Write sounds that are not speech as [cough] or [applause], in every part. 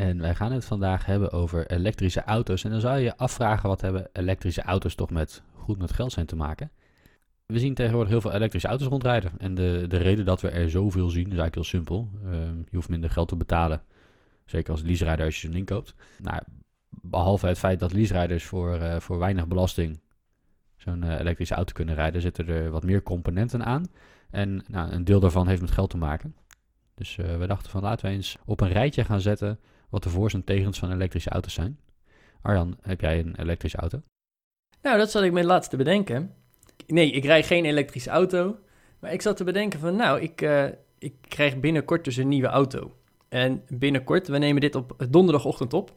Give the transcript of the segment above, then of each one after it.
En wij gaan het vandaag hebben over elektrische auto's. En dan zou je je afvragen wat hebben elektrische auto's toch met goed met geld zijn te maken. We zien tegenwoordig heel veel elektrische auto's rondrijden. En de, de reden dat we er zoveel zien is eigenlijk heel simpel. Ehm, je hoeft minder geld te betalen. Zeker als leaserijder als je zo'n inkoopt. Nou, behalve het feit dat leaserijders voor, eh, voor weinig belasting zo'n eh, elektrische auto kunnen rijden, zitten er wat meer componenten aan. En nou, een deel daarvan heeft met geld te maken. Dus eh, we dachten van laten we eens op een rijtje gaan zetten wat de voor's en tegens van elektrische auto's zijn. Arjan, heb jij een elektrische auto? Nou, dat zat ik me laatst te bedenken. Nee, ik rijd geen elektrische auto. Maar ik zat te bedenken van, nou, ik, eh, ik krijg binnenkort dus een nieuwe auto. En binnenkort, we nemen dit op donderdagochtend op.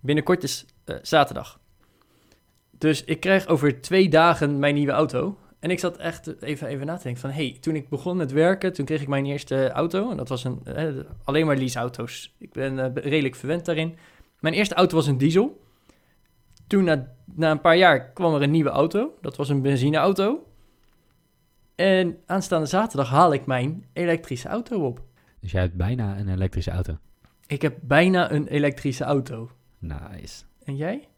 Binnenkort is eh, zaterdag. Dus ik krijg over twee dagen mijn nieuwe auto. En ik zat echt even, even na te denken van... hey, toen ik begon met werken, toen kreeg ik mijn eerste auto. En dat was een, eh, alleen maar leaseauto's. Ik ben eh, redelijk verwend daarin. Mijn eerste auto was een diesel. Toen, na, na een paar jaar, kwam er een nieuwe auto. Dat was een benzineauto. En aanstaande zaterdag haal ik mijn elektrische auto op. Dus jij hebt bijna een elektrische auto. Ik heb bijna een elektrische auto. Nice. En jij?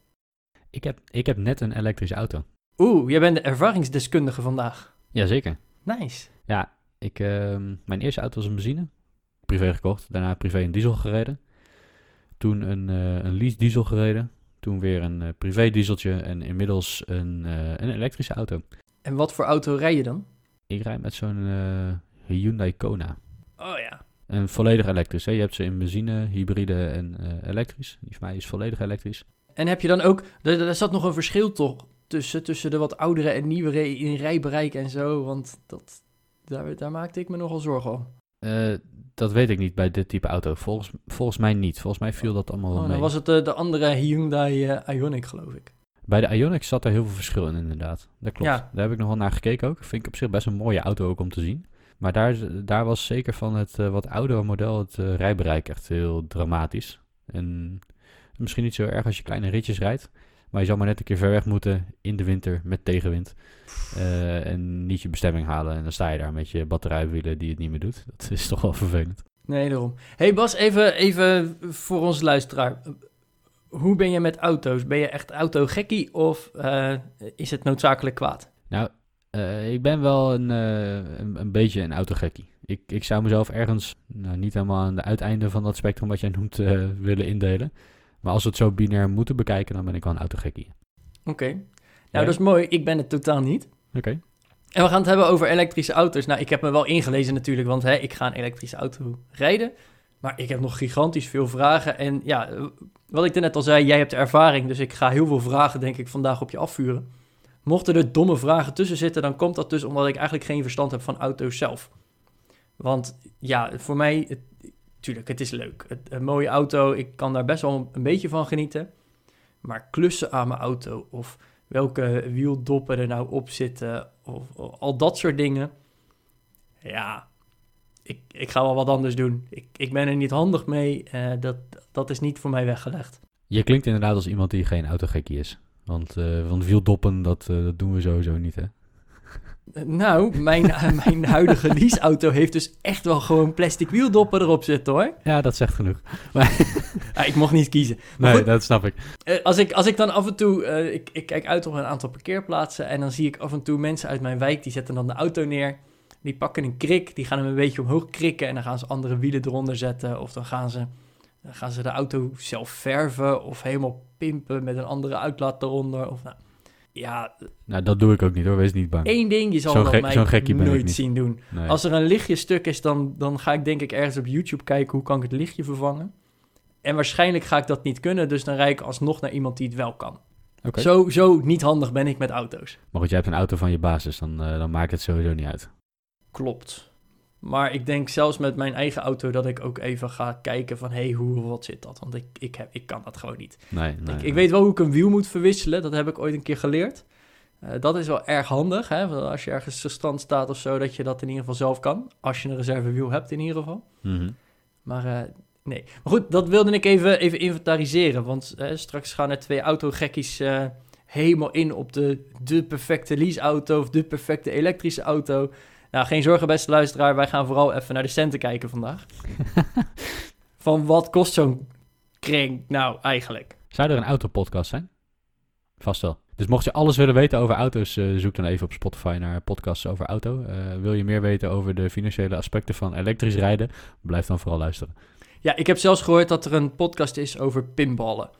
Ik heb, ik heb net een elektrische auto. Oeh, jij bent de ervaringsdeskundige vandaag. Jazeker. Nice. Ja, ik, ehm, mijn eerste auto was een benzine. Privé gekocht. Daarna privé een diesel gereden. Toen een, eh, een lease diesel gereden. Toen weer een eh, privé dieseltje. En inmiddels een, eh, een elektrische auto. En wat voor auto rij je dan? Ik rijd met zo'n Hyundai Kona. Oh ja. En volledig elektrisch. Hè? Je hebt ze in benzine, hybride en elektrisch. Die van mij is volledig elektrisch. En heb je dan ook... Er, er zat nog een verschil toch tussen, tussen de wat oudere en nieuwere in rijbereik en zo. Want dat, daar, daar maakte ik me nogal zorgen om. Eh, dat weet ik niet bij dit type auto. Volgens, volgens mij niet. Volgens mij viel dat allemaal wel Oh, mee. dan was het de, de andere Hyundai eh, Ioniq, geloof ik. Bij de Ioniq zat er heel veel verschil in, inderdaad. Dat klopt. Ja. Daar heb ik nog wel naar gekeken ook. Vind ik op zich best een mooie auto ook om te zien. Maar daar, daar was zeker van het eh, wat oudere model het eh, rijbereik echt heel dramatisch. En misschien niet zo erg als je kleine ritjes rijdt. Maar je zal maar net een keer ver weg moeten in de winter met tegenwind. Eh, en niet je bestemming halen. En dan sta je daar met je batterijwielen die het niet meer doet. [laughs] Dat is toch wel vervelend. Nee, daarom. hey Bas, even, even voor ons luisteraar. Hoe ben je met auto's? Ben je echt autogekkie of eh, is het noodzakelijk kwaad? Nou, eh, ik ben wel een, een, een beetje een autogekkie. Ik, ik zou mezelf ergens, nou, niet helemaal aan de uiteinde van dat spectrum wat jij noemt, willen indelen. Maar als we het zo binair moeten bekijken, dan ben ik wel een autogekkie. Oké. Nou, dat is mooi. Ik ben het totaal niet. Oké. En we gaan het hebben over elektrische auto's. Nou, ik heb me wel ingelezen natuurlijk, want hè, ik ga een elektrische auto rijden. Maar ik heb nog gigantisch veel vragen. En ja, wat ik net al zei, jij hebt de ervaring. Dus ik ga heel veel vragen, denk ik, vandaag op je afvuren. Mochten er domme vragen tussen zitten, dan komt dat dus omdat ik eigenlijk geen verstand heb van auto's zelf. Want ja, voor mij, het, tuurlijk, het is leuk. Een mooie auto, ik kan daar best wel een beetje van genieten. Maar klussen aan mijn auto of welke wieldoppen er nou op zitten of, al dat soort dingen. Ja, ik, ik ga wel wat anders doen. Ik, ik ben er niet handig mee. eh, dat, dat is niet voor mij weggelegd. Je klinkt inderdaad als iemand die geen autogekkie is. Want, eh want wieldoppen, dat, eh, dat doen we sowieso niet, hè? Eh, Nou, mijn, [laughs] mijn huidige leaseauto heeft dus echt wel gewoon plastic wieldoppen erop zitten hoor. Ja, dat zegt genoeg. [laughs] Ah, ik mocht niet kiezen. Maar Nee, goed, dat snap ik. Eh, als, ik, als ik dan af en toe, eh, ik, ik kijk uit op een aantal parkeerplaatsen en dan zie ik af en toe mensen uit mijn wijk, die zetten dan de auto neer. Die pakken een krik, die gaan hem een beetje omhoog krikken en dan gaan ze andere wielen eronder zetten. Of dan gaan ze, dan gaan ze de auto zelf verven of helemaal pimpen met een andere uitlaat eronder. Of nou, ja, Nou, dat doe ik ook niet hoor, wees niet bang. één ding, je zal dat mij zo'n gekkie ben ik nooit niet. zien doen. Nee. Als er een lichtje stuk is, dan, dan ga ik denk ik ergens op YouTube kijken hoe kan ik het lichtje vervangen. En waarschijnlijk ga ik dat niet kunnen, dus dan rijd ik alsnog naar iemand die het wel kan. Zo, zo niet handig ben ik met auto's. Maar goed, jij hebt een auto van je basis, dan, eh, dan maakt het sowieso niet uit. Klopt. Maar ik denk zelfs met mijn eigen auto dat ik ook even ga kijken van... hé, hey, hoe wat zit dat? Want ik, ik, heb, ik kan dat gewoon niet. Nee, nee, ik, nee. ik weet wel hoe ik een wiel moet verwisselen. Dat heb ik ooit een keer geleerd. Eh, dat is wel erg handig, hè? Als je ergens te stand staat of zo... dat je dat in ieder geval zelf kan. Als je een reservewiel hebt in ieder geval. Mhm. Maar eh, nee. Maar goed, dat wilde ik even, even inventariseren. Want eh, straks gaan er twee autogekkies helemaal in op de, de perfecte leaseauto of de perfecte elektrische auto. Nou, geen zorgen beste luisteraar. Wij gaan vooral even naar de centen kijken vandaag. [laughs] Van wat kost zo'n kring nou eigenlijk? Zou er een autopodcast zijn? Vast wel. Dus mocht je alles willen weten over auto's, eh, zoek dan even op Spotify naar podcasts over auto. Eh, wil je meer weten over de financiële aspecten van elektrisch rijden? Blijf dan vooral luisteren. Ja, ik heb zelfs gehoord dat er een podcast is over pinballen.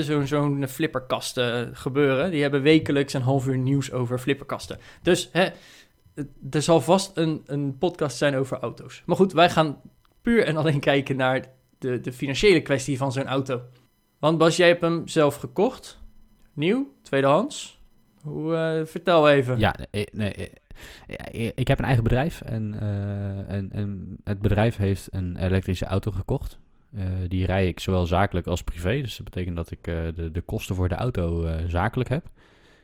Zo'n zo'n flipperkasten gebeuren. Die hebben wekelijks een half uur nieuws over flipperkasten. Dus hè, er zal vast een, een podcast zijn over auto's. Maar goed, wij gaan puur en alleen kijken naar de, de financiële kwestie van zo'n auto. Want Bas, jij hebt hem zelf gekocht. Nieuw, tweedehands. Hoe, eh, vertel even. Ja, nee, eh, eh, ik heb een eigen bedrijf en, en, en het bedrijf heeft een elektrische auto gekocht. Die rij ik zowel zakelijk als privé. Dus dat betekent dat ik de, de kosten voor de auto zakelijk heb.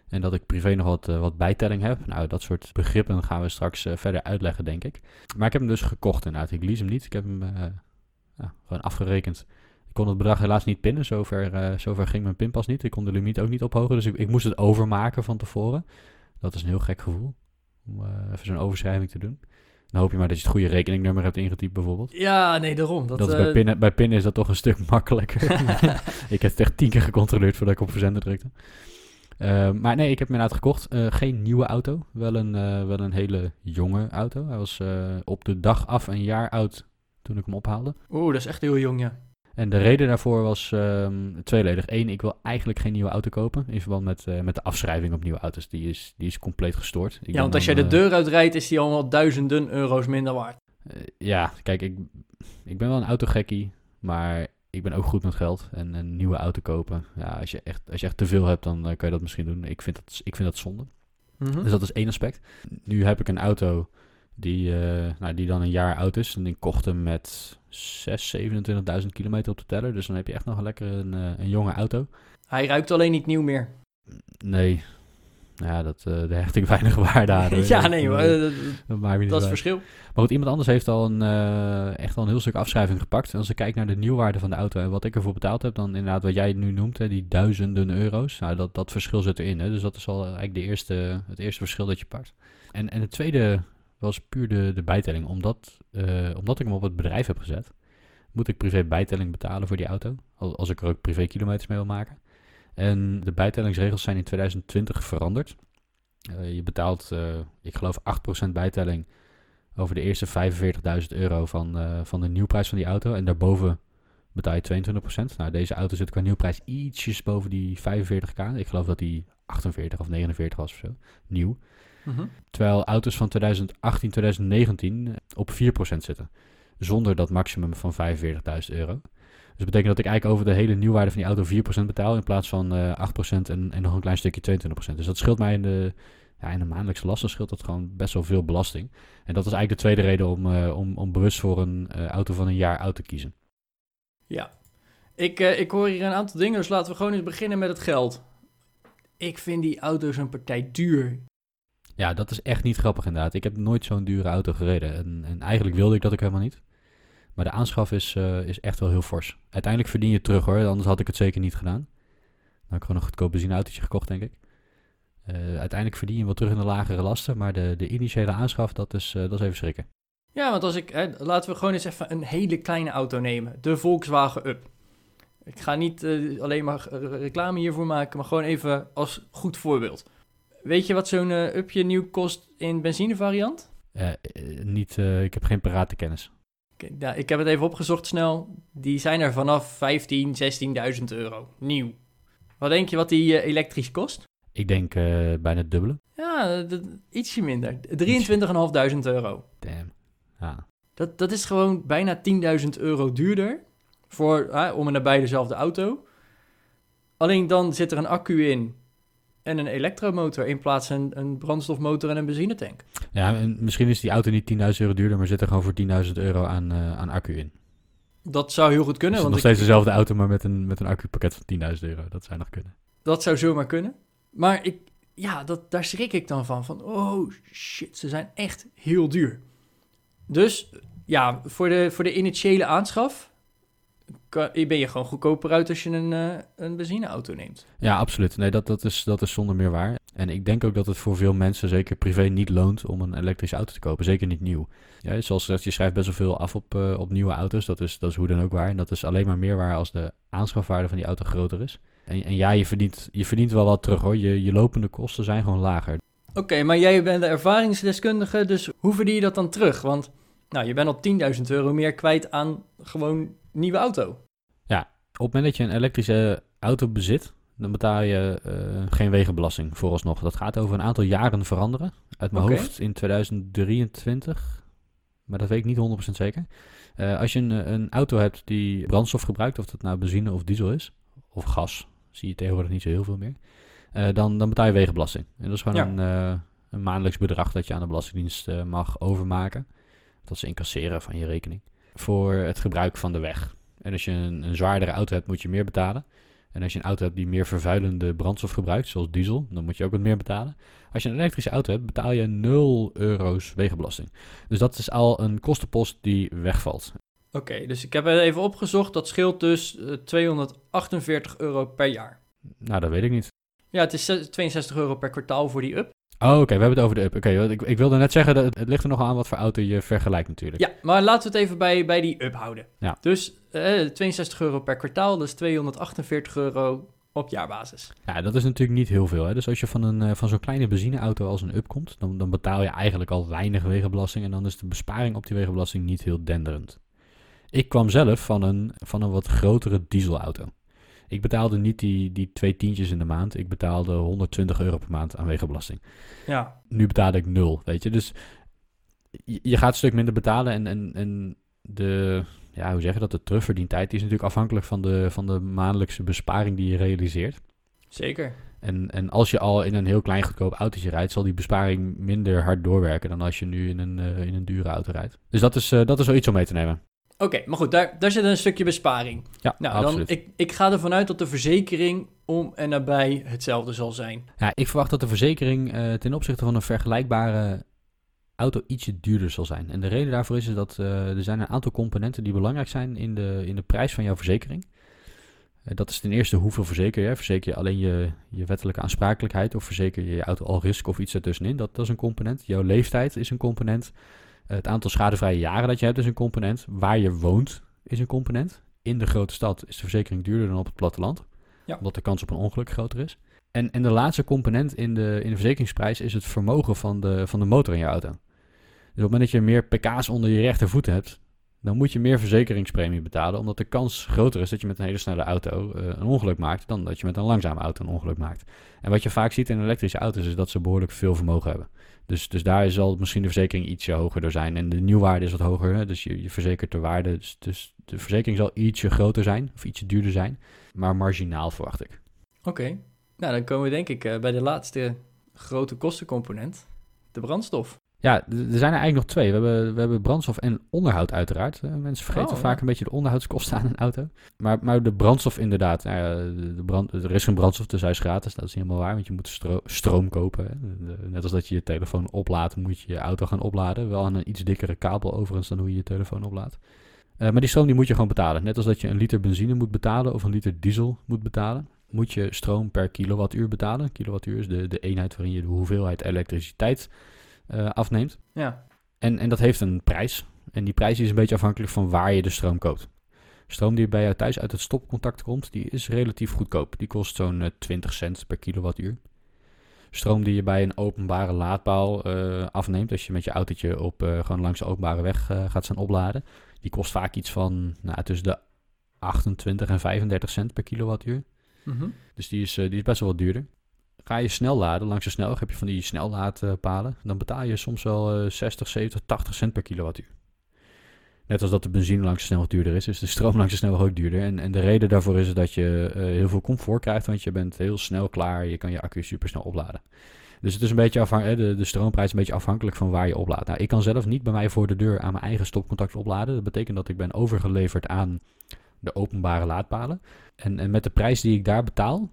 En dat ik privé nog wat, eh, wat bijtelling heb. Nou, dat soort begrippen gaan we straks eh, verder uitleggen, denk ik. Maar ik heb hem dus gekocht inderdaad. Ik lease hem niet. Ik heb hem eh, ja, gewoon afgerekend. Ik kon het bedrag helaas niet pinnen. Zover, zover ging mijn pinpas niet. Ik kon de limiet ook niet ophogen. Dus ik, ik moest het overmaken van tevoren. Dat is een heel gek gevoel. Om even zo'n overschrijving te doen. Dan hoop je maar dat je het goede rekeningnummer hebt ingetypt bijvoorbeeld. Ja, nee, daarom. Dat, Dat, is bij, pinnen, bij pinnen is dat toch een stuk [laughs] makkelijker. [laughs] ik heb het echt tien keer gecontroleerd voordat ik op verzenden drukte. Eh, maar nee, ik heb hem inderdaad gekocht. Eh, geen nieuwe auto. Wel een, eh, wel een hele jonge auto. Hij was eh, op de dag af een jaar oud toen ik hem ophaalde. Oeh, dat is echt heel jong, ja. En de reden daarvoor was ehm, tweeledig. Eén, ik wil eigenlijk geen nieuwe auto kopen. In verband met, met de afschrijving op nieuwe auto's. Die is, die is compleet gestoord. Ik ja, want als dan, jij de deur uitrijdt, is die allemaal duizenden euro's minder waard. Ja, kijk, ik, ik ben wel een autogekkie, maar ik ben ook goed met geld. En een nieuwe auto kopen, ja, als je echt, als je echt te veel hebt, dan eh, kan je dat misschien doen. Ik vind dat, ik vind dat zonde. Mhm. Dus dat is één aspect. Nu heb ik een auto die, eh, nou, die dan een jaar oud is. En ik kocht hem met 6, 27.000 kilometer op de teller. Dus dan heb je echt nog een lekker een, eh, een jonge auto. Hij ruikt alleen niet nieuw meer. Nee, ja, dat, eh daar hecht ik [laughs] weinig waarde aan. [laughs] ja, nee, maar, dat, eh, dat maakt me niet dat is uit. verschil. Maar goed, iemand anders heeft al een, eh, echt al een heel stuk afschrijving gepakt. En als ik kijk naar de nieuwwaarde van de auto en wat ik ervoor betaald heb, dan inderdaad wat jij nu noemt, hè, die duizenden euro's. Nou, dat, dat verschil zit erin. Hè. Dus dat is al eigenlijk de eerste, het eerste verschil dat je pakt. En, en het tweede was puur de, de bijtelling. Omdat, omdat ik hem op het bedrijf heb gezet, moet ik privé bijtelling betalen voor die auto. Al- Als ik er ook privé kilometers mee wil maken. En de bijtellingsregels zijn in 2020 veranderd. Eh, je betaalt, eh, ik geloof, 8% bijtelling over de eerste 45.000 euro van, eh, van de nieuwprijs van die auto. En daarboven betaal je 22%. Nou, deze auto zit qua nieuwprijs ietsjes boven die 45k. Ik geloof dat die 48 of 49 was of zo. Nieuw. Mhm. Terwijl auto's van 2018, 2019 op 4% zitten. Zonder dat maximum van 45.000 euro. Dus dat betekent dat ik eigenlijk over de hele nieuwwaarde van die auto 4% betaal. In plaats van eh 8% en, en nog een klein stukje 22%. Dus dat scheelt mij in de, ja, in de maandelijkse lasten scheelt dat gewoon best wel veel belasting. En dat is eigenlijk de tweede reden om, eh, om, om bewust voor een eh, auto van een jaar oud te kiezen. Ja. Ik, ik hoor hier een aantal dingen, dus laten we gewoon eens beginnen met het geld. Ik vind die auto's een partij duur. Ja, dat is echt niet grappig inderdaad. Ik heb nooit zo'n dure auto gereden. En, en eigenlijk wilde ik dat ook helemaal niet. Maar de aanschaf is, eh, is echt wel heel fors. Uiteindelijk verdien je terug hoor, anders had ik het zeker niet gedaan. Dan had ik gewoon een goedkoop benzineautootje gekocht, denk ik. Eh, uiteindelijk verdien je wel terug in de lagere lasten, maar de, de initiële aanschaf, dat is, eh, dat is even schrikken. Ja, want als ik, hè, laten we gewoon eens even een hele kleine auto nemen. De Volkswagen Up. Ik ga niet alleen maar reclame hiervoor maken, maar gewoon even als goed voorbeeld. Weet je wat zo'n Upje nieuw kost in benzinevariant? Niet, ik heb geen parate nou, ik heb het even opgezocht snel. Die zijn er vanaf 15, 16.000 euro. Nieuw. Wat denk je wat die eh, elektrisch kost? Ik denk eh, bijna het dubbele. Ja, dat- ietsje minder. 23.500 euro. Damn. Ja. Dat, dat is gewoon bijna 10.000 euro duurder voor, om en nabij dezelfde auto. Alleen dan zit er een accu in en een elektromotor in plaats van een, een brandstofmotor en een benzinetank. Ja, en misschien is die auto niet 10.000 euro duurder, maar zit er gewoon voor 10.000 euro aan, eh, aan accu in. Dat zou heel goed Dus kunnen, want nog ik- steeds dezelfde auto, maar met een, met een accupakket van 10.000 euro. Dat zou nog kunnen. dat zou zomaar kunnen. Maar ik, ja, dat, daar schrik ik dan van. Van, oh shit, ze zijn echt heel duur. Dus ja, voor de, voor de initiële aanschaf ben je gewoon goedkoper uit als je een, eh, een benzineauto neemt. Ja, absoluut. Nee, dat, dat, is, dat is zonder meer waar. En ik denk ook dat het voor veel mensen, zeker privé, niet loont om een elektrische auto te kopen. Zeker niet nieuw. Ja, zoals gezegd, je schrijft best wel veel af op, eh, op nieuwe auto's. Dat is, dat is hoe dan ook waar. En dat is alleen maar meer waar als de aanschafwaarde van die auto groter is. En, en ja, je verdient, je verdient wel wat terug hoor. Je, je lopende kosten zijn gewoon lager. Oké, maar jij bent de ervaringsdeskundige, dus hoe verdien je dat dan terug? Want nou, je bent al 10.000 euro meer kwijt aan gewoon nieuwe auto. Op het moment dat je een elektrische auto bezit, dan betaal je eh, geen wegenbelasting vooralsnog. Dat gaat over een aantal jaren veranderen. Uit mijn hoofd in 2023, maar dat weet ik niet 100% zeker. Eh, als je een, een auto hebt die brandstof gebruikt, of dat nou benzine of diesel is, of gas, zie je tegenwoordig niet zo heel veel meer, eh, dan, dan betaal je wegenbelasting. En dat is gewoon Ja. een, een maandelijks bedrag dat je aan de Belastingdienst mag overmaken. Dat ze incasseren van je rekening. Voor het gebruik van de weg. En als je een, een zwaardere auto hebt, moet je meer betalen. En als je een auto hebt die meer vervuilende brandstof gebruikt, zoals diesel, dan moet je ook wat meer betalen. Als je een elektrische auto hebt, betaal je 0 euro's wegenbelasting. Dus dat is al een kostenpost die wegvalt. Oké, dus ik heb het even opgezocht. Dat scheelt dus eh, 248 euro per jaar. Nou, dat weet ik niet. Ja, het is zes- 62 euro per kwartaal voor die up. Oh, oké, we hebben het over de up. Oké, ik, ik wilde net zeggen, dat het, het ligt er nog aan wat voor auto je vergelijkt natuurlijk. Ja, maar laten we het even bij, bij die up houden. Ja. Dus eh, 62 euro per kwartaal, dus 248 euro op jaarbasis. Ja, dat is natuurlijk niet heel veel. Hè? Dus als je van, een, eh, van zo'n kleine benzineauto als een up komt, dan, dan betaal je eigenlijk al weinig wegenbelasting. En dan is de besparing op die wegenbelasting niet heel denderend. Ik kwam zelf van een, van een wat grotere dieselauto. Ik betaalde niet die, die twee tientjes in de maand. Ik betaalde 120 euro per maand aan wegenbelasting. Ja, Nu betaalde ik nul, weet je. Dus je, je gaat een stuk minder betalen. En, en, en de, ja, hoe zeg je dat, de terugverdientijd die is natuurlijk afhankelijk van de, van de maandelijkse besparing die je realiseert. zeker. En, en als je al in een heel klein goedkoop autootje rijdt, zal die besparing minder hard doorwerken dan als je nu in een, eh, in een dure auto rijdt. Dus dat is, eh, dat is wel iets om mee te nemen. Oké, maar goed, daar, daar zit een stukje besparing. Ja, Nou, absoluut. dan, ik, ik ga ervan uit dat de verzekering om en nabij hetzelfde zal zijn. Ja, ik verwacht dat de verzekering eh, ten opzichte van een vergelijkbare auto ietsje duurder zal zijn. En de reden daarvoor is, is dat eh, er zijn een aantal componenten die belangrijk zijn in de, in de prijs van jouw verzekering. Eh, dat is ten eerste hoeveel verzeker je. Verzeker je alleen je, je wettelijke aansprakelijkheid of verzeker je je auto al risk of iets ertussenin. Dat, dat is een component. Jouw leeftijd is een component. Het aantal schadevrije jaren dat je hebt is een component. Waar je woont is een component. In de grote stad is de verzekering duurder dan op het platteland. Ja. Omdat de kans op een ongeluk groter is. En, en de laatste component in de, in de verzekeringsprijs is het vermogen van de, van de motor in je auto. Dus op het moment dat je meer pk's onder je rechtervoet hebt, dan moet je meer verzekeringspremie betalen. Omdat de kans groter is dat je met een hele snelle auto eh, een ongeluk maakt, dan dat je met een langzame auto een ongeluk maakt. En wat je vaak ziet in elektrische auto's is dat ze behoorlijk veel vermogen hebben. Dus, dus daar zal misschien de verzekering ietsje hoger door zijn. En de nieuwwaarde is wat hoger, hè? dus je, je verzekert de waarde. Dus, dus de verzekering zal ietsje groter zijn, of ietsje duurder zijn. Maar marginaal verwacht ik. Oké, nou dan komen we denk ik eh, bij de laatste grote kostencomponent. De brandstof. Ja, er zijn er eigenlijk nog twee. We hebben, we hebben brandstof en onderhoud uiteraard. Eh, Mensen vergeten Oh, vaak ja. een beetje de onderhoudskosten aan een auto. Maar, maar de brandstof inderdaad. Nou ja, de, brand, er is geen brandstof, dus hij is gratis. Dat is niet helemaal waar, want je moet stro- stroom kopen. Hè. Net als dat je je telefoon oplaadt, moet je je auto gaan opladen. Wel aan een iets dikkere kabel overigens dan hoe je je telefoon oplaadt. Eh, maar die stroom die moet je gewoon betalen. Net als dat je een liter benzine moet betalen of een liter diesel moet betalen. Moet je stroom per kilowattuur betalen. Kilowattuur is de, de eenheid waarin je de hoeveelheid elektriciteit eh, afneemt. Ja, En, en dat heeft een prijs. En die prijs is een beetje afhankelijk van waar je de stroom koopt. Stroom die bij jou thuis uit het stopcontact komt, die is relatief goedkoop. Die kost zo'n eh, 20 cent per kilowattuur. Stroom die je bij een openbare laadpaal eh, afneemt, als je met je autootje op, eh, gewoon langs de openbare weg eh, gaat staan opladen, die kost vaak iets van nou, tussen de 28 en 35 cent per kilowattuur. Mhm. Dus die is, eh, die is best wel wat duurder. Ga je snel laden, langs de snelweg heb je van die snellaadpalen, dan betaal je soms wel eh, 60, 70, 80 cent per kilowattuur. Net als dat de benzine langs de snelweg duurder is, is de stroom [laughs] langs de snelweg ook duurder. En, en de reden daarvoor is dat je uh, heel veel comfort krijgt, want je bent heel snel klaar. Je kan je accu super snel opladen. Dus het is een beetje afhankelijk, de, de stroomprijs is een beetje afhankelijk van waar je oplaadt. Nou, ik kan zelf niet bij mij voor de deur aan mijn eigen stopcontact opladen. Dat betekent dat ik ben overgeleverd aan de openbare laadpalen. En, en met de prijs die ik daar betaal,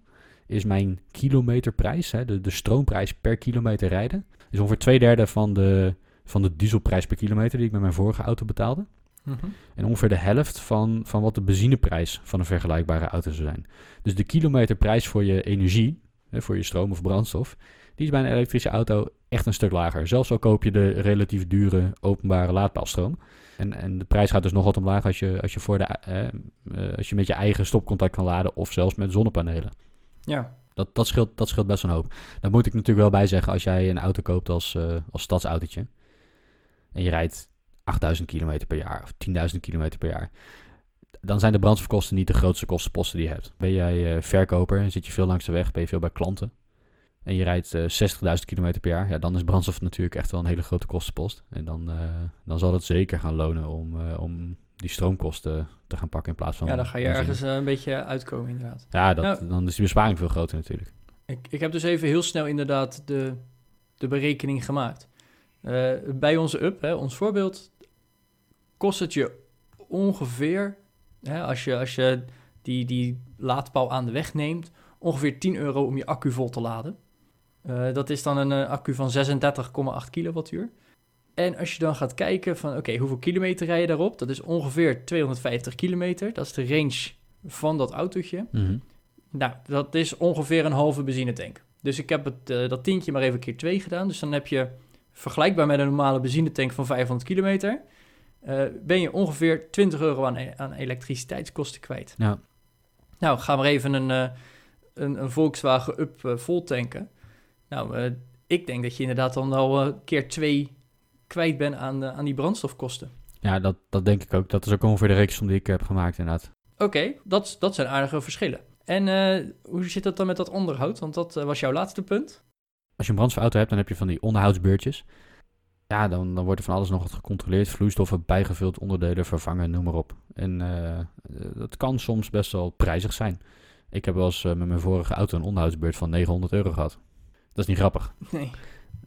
is mijn kilometerprijs, hè, de, de stroomprijs per kilometer rijden, is ongeveer twee derde van de, van de dieselprijs per kilometer die ik met mijn vorige auto betaalde. Mhm. En ongeveer de helft van, van wat de benzineprijs van een vergelijkbare auto zou zijn. Dus de kilometerprijs voor je energie, hè, voor je stroom of brandstof, die is bij een elektrische auto echt een stuk lager. Zelfs al koop je de relatief dure openbare laadpaalstroom. En, en de prijs gaat dus nog wat omlaag als je, als je, voor de, eh, eh, als je met je eigen stopcontact kan laden of zelfs met zonnepanelen. Ja. Dat, dat, scheelt, dat scheelt best een hoop. Dat moet ik natuurlijk wel bij zeggen als jij een auto koopt als, uh, als stadsautootje. En je rijdt 8000 kilometer per jaar of 10.000 kilometer per jaar. Dan zijn de brandstofkosten niet de grootste kostenposten die je hebt. Ben jij uh, verkoper en zit je veel langs de weg, ben je veel bij klanten en je rijdt uh, eh, 60.000 kilometer per jaar, ja, dan is brandstof natuurlijk echt wel een hele grote kostenpost. En dan, dan zal het zeker gaan lonen om, om die stroomkosten te gaan pakken in plaats van... Ja, dan ga je ergens een beetje uitkomen inderdaad. Ja, dat, nou, dan is die besparing veel groter natuurlijk. Ik, ik heb dus even heel snel inderdaad de, de berekening gemaakt. bij onze up, hè, ons voorbeeld, kost het je ongeveer, hè, als je, als je die, die laadpaal aan de weg neemt, ongeveer 10 euro om je accu vol te laden. Uh, dat is dan een accu van 36,8 kilowattuur. En als je dan gaat kijken van, oké, hoeveel kilometer rij je daarop? Dat is ongeveer 250 kilometer. Dat is de range van dat autootje. Mm Nou, dat is ongeveer een halve benzinetank. Dus ik heb het, uh, dat tientje maar even keer 2 gedaan. Dus dan heb je, vergelijkbaar met een normale benzinetank van 500 kilometer... ben je ongeveer 20 euro aan, aan elektriciteitskosten kwijt. Ja. Nou, ga maar even een, een, een Volkswagen Up vol tanken. Nou, ik denk dat je inderdaad dan al een keer twee kwijt bent aan, uh, aan die brandstofkosten. Ja, dat, dat denk ik ook. Dat is ook ongeveer de rekensom die ik heb gemaakt inderdaad. Oké, okay, dat, dat zijn aardige verschillen. En uh, hoe zit het dan met dat onderhoud? Want dat was jouw laatste punt. Als je een brandstofauto hebt, dan heb je van die onderhoudsbeurtjes. Ja, dan, dan wordt er van alles nog wat gecontroleerd. Vloeistoffen bijgevuld, onderdelen vervangen, noem maar op. En dat kan soms best wel prijzig zijn. Ik heb wel eens met mijn vorige auto een onderhoudsbeurt van 900 euro gehad. Dat is niet grappig. Nee.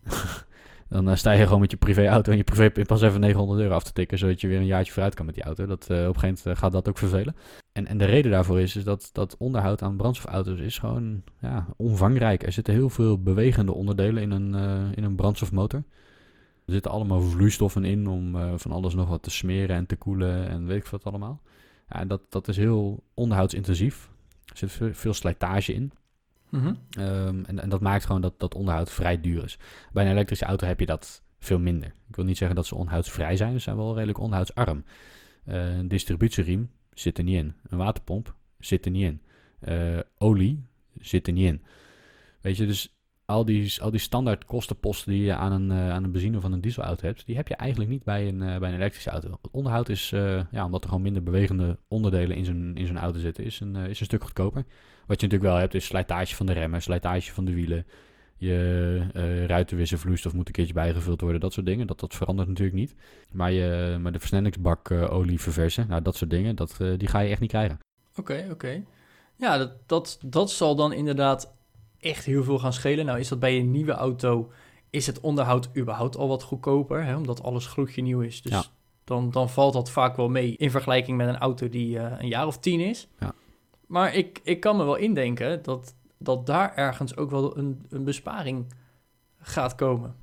[laughs] dan uh, sta je gewoon met je privéauto en je privé pas even 900 euro af te tikken, zodat je weer een jaartje vooruit kan met die auto. Dat, uh, op een gegeven moment uh, gaat dat ook vervelen. En, en de reden daarvoor is, is dat, dat onderhoud aan brandstofauto's is gewoon ja, omvangrijk. Er zitten heel veel bewegende onderdelen in een, in een brandstofmotor. Er zitten allemaal vloeistoffen in om van alles nog wat te smeren en te koelen en weet ik wat allemaal. Dat, dat is heel onderhoudsintensief. Er zit veel slijtage in. Mhm. Ehm, en, en, dat maakt gewoon dat, dat onderhoud vrij duur is. Bij een elektrische auto heb je dat veel minder. Ik wil niet zeggen dat ze onderhoudsvrij zijn, ze zijn wel redelijk onderhoudsarm. Uh, een distributieriem zit er niet in. Een waterpomp zit er niet in. Uh, olie zit er niet in. Weet je, dus al die, al die standaard kostenposten die je aan een, uh, aan een benzine of een dieselauto hebt, die heb je eigenlijk niet bij een, bij een elektrische auto. Het onderhoud is, ja, omdat er gewoon minder bewegende onderdelen in zo'n, in zo'n auto zitten, is een, is een stuk goedkoper. Wat je natuurlijk wel hebt, is slijtage van de remmen, slijtage van de wielen. Je uh, ruitenwisselvloeistof moet een keertje bijgevuld worden, dat soort dingen. Dat, dat verandert natuurlijk niet. Maar, je, maar de versnellingsbak olie verversen, nou, dat soort dingen, dat, die ga je echt niet krijgen. Oké, oké. Ja, dat, dat, dat zal dan inderdaad echt heel veel gaan schelen. Nou is dat bij een nieuwe auto, is het onderhoud überhaupt al wat goedkoper, hè, omdat alles gloedje nieuw is. Dus ja. dan, dan valt dat vaak wel mee in vergelijking met een auto die een jaar of tien is. Ja. Maar ik, ik kan me wel indenken dat, dat daar ergens ook wel een, een besparing gaat komen.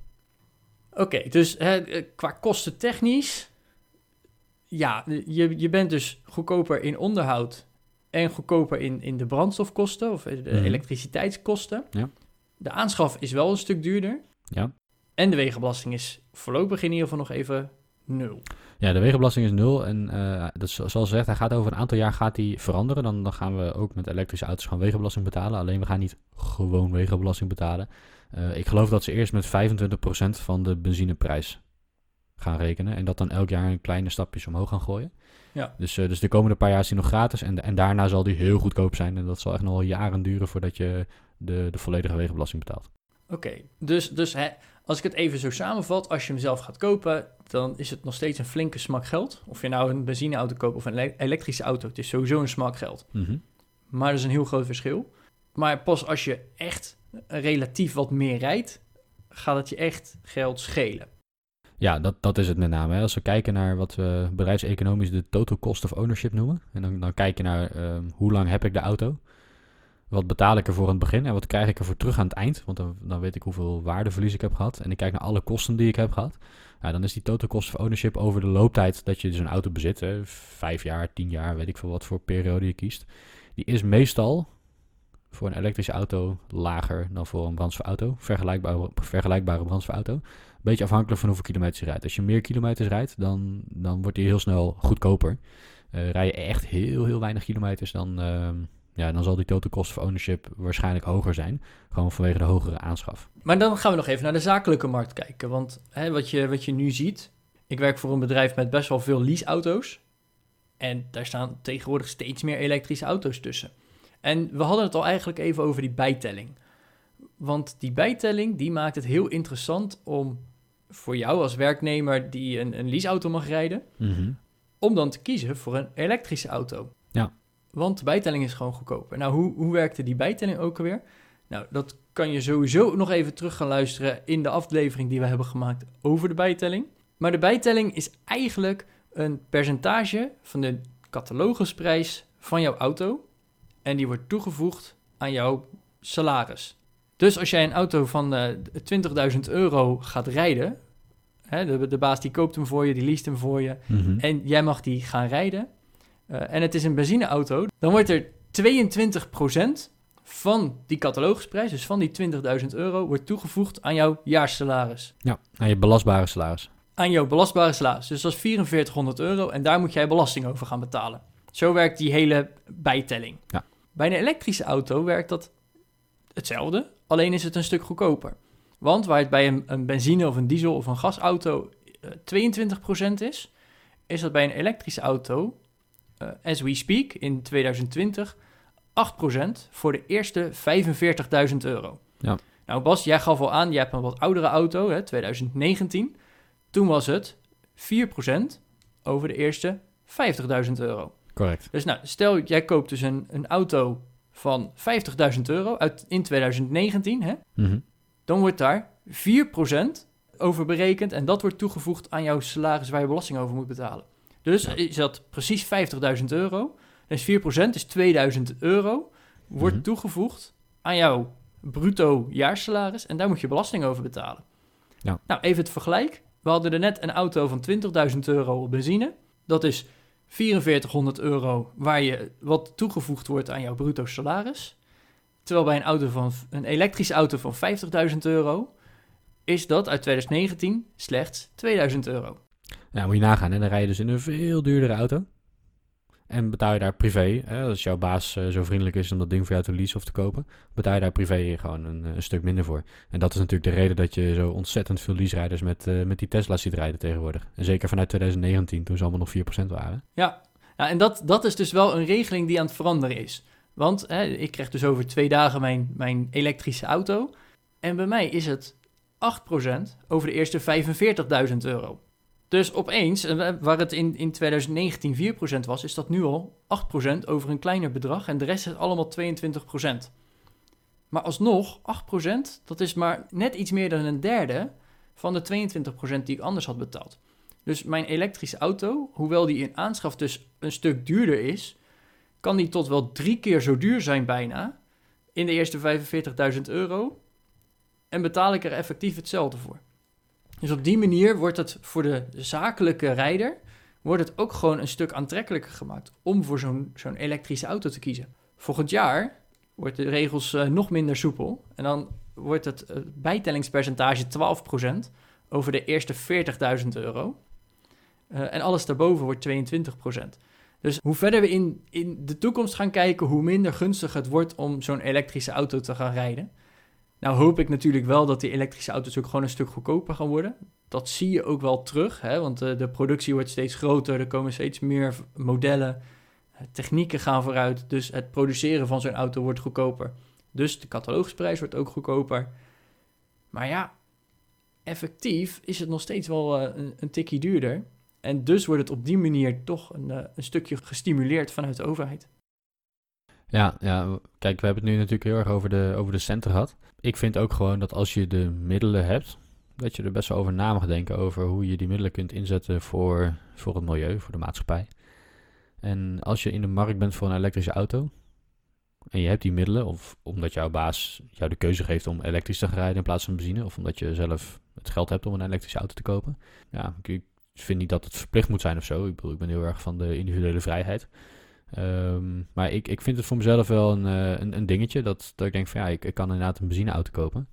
Oké, dus hè, qua kosten technisch, ja, je, je bent dus goedkoper in onderhoud en goedkoper in, in de brandstofkosten of de Mhm. elektriciteitskosten. Ja. De aanschaf is wel een stuk duurder. Ja. En de wegenbelasting is voorlopig in ieder geval nog even nul. Ja, de wegenbelasting is nul. En uh, dat is, zoals gezegd, hij gaat over een aantal jaar gaat die veranderen. Dan, dan gaan we ook met elektrische auto's gaan wegenbelasting betalen. Alleen we gaan niet gewoon wegenbelasting betalen. Uh, ik geloof dat ze eerst met 25% van de benzineprijs gaan rekenen. En dat dan elk jaar een kleine stapjes omhoog gaan gooien. Ja. Dus, uh, dus de komende paar jaar is die nog gratis. En, en daarna zal die heel goedkoop zijn. En dat zal echt nog wel jaren duren voordat je de, de volledige wegenbelasting betaalt. Oké, dus, dus hè, als ik het even zo samenvat, als je hem zelf gaat kopen, dan is het nog steeds een flinke smak geld. Of je nou een benzineauto koopt of een ele- elektrische auto, het is sowieso een smak geld. Mhm. Maar dat is een heel groot verschil. Maar pas als je echt relatief wat meer rijdt, gaat het je echt geld schelen. Ja, dat, dat is het met name. Als we kijken naar wat we bedrijfseconomisch de total cost of ownership noemen. En dan, dan kijk je naar ehm, hoe lang heb ik de auto. Wat betaal ik er voor aan het begin en wat krijg ik ervoor terug aan het eind. Want dan, dan weet ik hoeveel waardeverlies ik heb gehad. En ik kijk naar alle kosten die ik heb gehad. Ja, dan is die total cost of ownership over de looptijd dat je dus een auto bezit. Hè, vijf jaar, tien jaar, weet ik veel wat voor periode je kiest. Die is meestal voor een elektrische auto lager dan voor een brandstofauto. Vergelijkbare, vergelijkbare brandstofauto. Beetje afhankelijk van hoeveel kilometers je rijdt. Als je meer kilometers rijdt, dan, dan wordt die heel snel goedkoper. Eh rij je echt heel, heel weinig kilometers, dan, ehm, ja, dan zal die total cost of ownership waarschijnlijk hoger zijn. Gewoon vanwege de hogere aanschaf. Maar dan gaan we nog even naar de zakelijke markt kijken. Want hè, wat, je, wat je nu ziet, ik werk voor een bedrijf met best wel veel leaseauto's. En daar staan tegenwoordig steeds meer elektrische auto's tussen. En we hadden het al eigenlijk even over die bijtelling. Want die bijtelling die maakt het heel interessant om voor jou als werknemer die een, een leaseauto mag rijden, Mhm. om dan te kiezen voor een elektrische auto. Ja. Want de bijtelling is gewoon goedkoper. Nou, hoe, hoe werkte die bijtelling ook alweer? Nou, dat kan je sowieso nog even terug gaan luisteren in de aflevering die we hebben gemaakt over de bijtelling. Maar de bijtelling is eigenlijk een percentage van de catalogusprijs van jouw auto. En die wordt toegevoegd aan jouw salaris. Dus als jij een auto van eh 20.000 euro gaat rijden, hè, de, de baas die koopt hem voor je, die leest hem voor je, Mhm. en jij mag die gaan rijden. eh, en het is een benzineauto. Dan wordt er 22% van die catalogusprijs, dus van die 20.000 euro, wordt toegevoegd aan jouw jaarsalaris. Ja, aan je belastbare salaris. Aan jouw belastbare salaris. Dus dat is 4400 euro en daar moet jij belasting over gaan betalen. Zo werkt die hele bijtelling. Ja. Bij een elektrische auto werkt dat hetzelfde, alleen is het een stuk goedkoper. Want waar het bij een, een benzine of een diesel of een gasauto eh, 22% is, is dat bij een elektrische auto, eh, as we speak, in 2020, 8% voor de eerste 45.000 euro. Ja. Nou Bas, jij gaf al aan, je hebt een wat oudere auto, hè, 2019. Toen was het 4% over de eerste 50.000 euro. Correct. Dus nou, stel jij koopt dus een, een auto van 50.000 euro uit, in 2019, hè? Mhm. dan wordt daar 4% over berekend en dat wordt toegevoegd aan jouw salaris waar je belasting over moet betalen. Dus Ja. is dat precies 50.000 euro, dus 4% is 2000 euro, wordt Mhm. toegevoegd aan jouw bruto jaarsalaris en daar moet je belasting over betalen. Ja. Nou, even het vergelijk. We hadden er net een auto van 20.000 euro op benzine. Dat is 4400 euro waar je wat toegevoegd wordt aan jouw bruto salaris. Terwijl bij een, auto van, een elektrische auto van 50.000 euro is dat uit 2019 slechts 2000 euro. Ja, moet je nagaan. En dan rij je dus in een veel duurdere auto. En betaal je daar privé, hè, als jouw baas eh, zo vriendelijk is om dat ding voor jou te leasen of te kopen, betaal je daar privé gewoon een, een stuk minder voor. En dat is natuurlijk de reden dat je zo ontzettend veel leaserijders met, eh, met die Tesla's ziet rijden tegenwoordig. En zeker vanuit 2019, toen ze allemaal nog 4% waren. Ja, ja en dat, dat is dus wel een regeling die aan het veranderen is. Want hè, ik krijg dus over twee dagen mijn, mijn elektrische auto. En bij mij is het 8% over de eerste 45.000 euro. Dus opeens, eh, waar het in, in 2019 4% was, is dat nu al 8% over een kleiner bedrag. En de rest is allemaal 22%. Maar alsnog, 8%, dat is maar net iets meer dan een derde van de 22% die ik anders had betaald. Dus mijn elektrische auto, hoewel die in aanschaf dus een stuk duurder is, kan die tot wel drie keer zo duur zijn bijna in de eerste 45.000 euro. En betaal ik er effectief hetzelfde voor. Dus op die manier wordt het voor de zakelijke rijder wordt het ook gewoon een stuk aantrekkelijker gemaakt om voor zo'n elektrische auto te kiezen. Volgend jaar wordt de regels eh, nog minder soepel en dan wordt het eh, bijtellingspercentage 12% over de eerste 40.000 euro. Eh, en alles daarboven wordt 22%. Dus hoe verder we in, in de toekomst gaan kijken, hoe minder gunstig het wordt om zo'n elektrische auto te gaan rijden. Nou hoop ik natuurlijk wel dat die elektrische auto's ook gewoon een stuk goedkoper gaan worden. Dat zie je ook wel terug, hè, want de, de productie wordt steeds groter, er komen steeds meer modellen, eh, technieken gaan vooruit, dus het produceren van zo'n auto wordt goedkoper. Dus de catalogusprijs wordt ook goedkoper. Maar ja, effectief is het nog steeds wel eh, een, tikje duurder. En dus wordt het op die manier toch een, eh, een stukje gestimuleerd vanuit de overheid. Ja, ja, kijk, we hebben het nu natuurlijk heel erg over de, over de centen gehad. Ik vind ook gewoon dat als je de middelen hebt, dat je er best wel over na mag denken over hoe je die middelen kunt inzetten voor, voor het milieu, voor de maatschappij. En als je in de markt bent voor een elektrische auto en je hebt die middelen, of omdat jouw baas jou de keuze geeft om elektrisch te gaan rijden in plaats van benzine, of omdat je zelf het geld hebt om een elektrische auto te kopen. Ja, ik vind niet dat het verplicht moet zijn of zo. Ik bedoel, ik ben heel erg van de individuele vrijheid. Ehm, maar ik, ik vind het voor mezelf wel een, uh, een, een, dingetje dat, dat ik denk van ja, ik, ik kan inderdaad een benzineauto kopen.